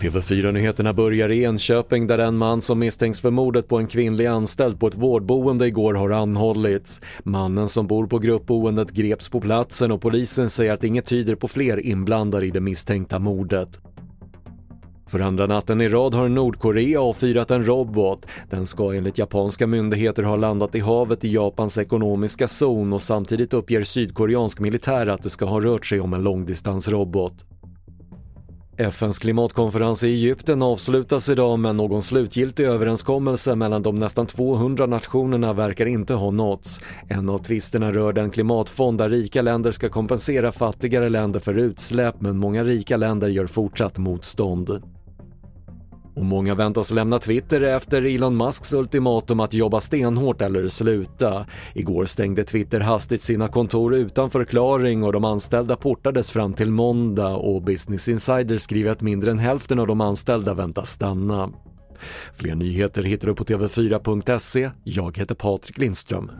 TV4-nyheterna börjar i Enköping där en man som misstänks för mordet på en kvinnlig anställd på ett vårdboende igår har anhållits. Mannen som bor på gruppboendet greps på platsen och polisen säger att inget tyder på fler inblandade i det misstänkta mordet. För andra natten i rad har Nordkorea avfyrat en robot. Den ska enligt japanska myndigheter ha landat i havet i Japans ekonomiska zon och samtidigt uppger sydkoreansk militär att det ska ha rört sig om en långdistansrobot. FNs klimatkonferens i Egypten avslutas idag men någon slutgiltig överenskommelse mellan de nästan 200 nationerna verkar inte ha nåtts. En av tvisterna rör den klimatfond där rika länder ska kompensera fattigare länder för utsläpp men många rika länder gör fortsatt motstånd. Och många väntas lämna Twitter efter Elon Musks ultimatum att jobba stenhårt eller sluta. Igår stängde Twitter hastigt sina kontor utan förklaring och de anställda portades fram till måndag och Business Insider skriver att mindre än hälften av de anställda väntas stanna. Fler nyheter hittar du på TV4.se. Jag heter Patrik Lindström.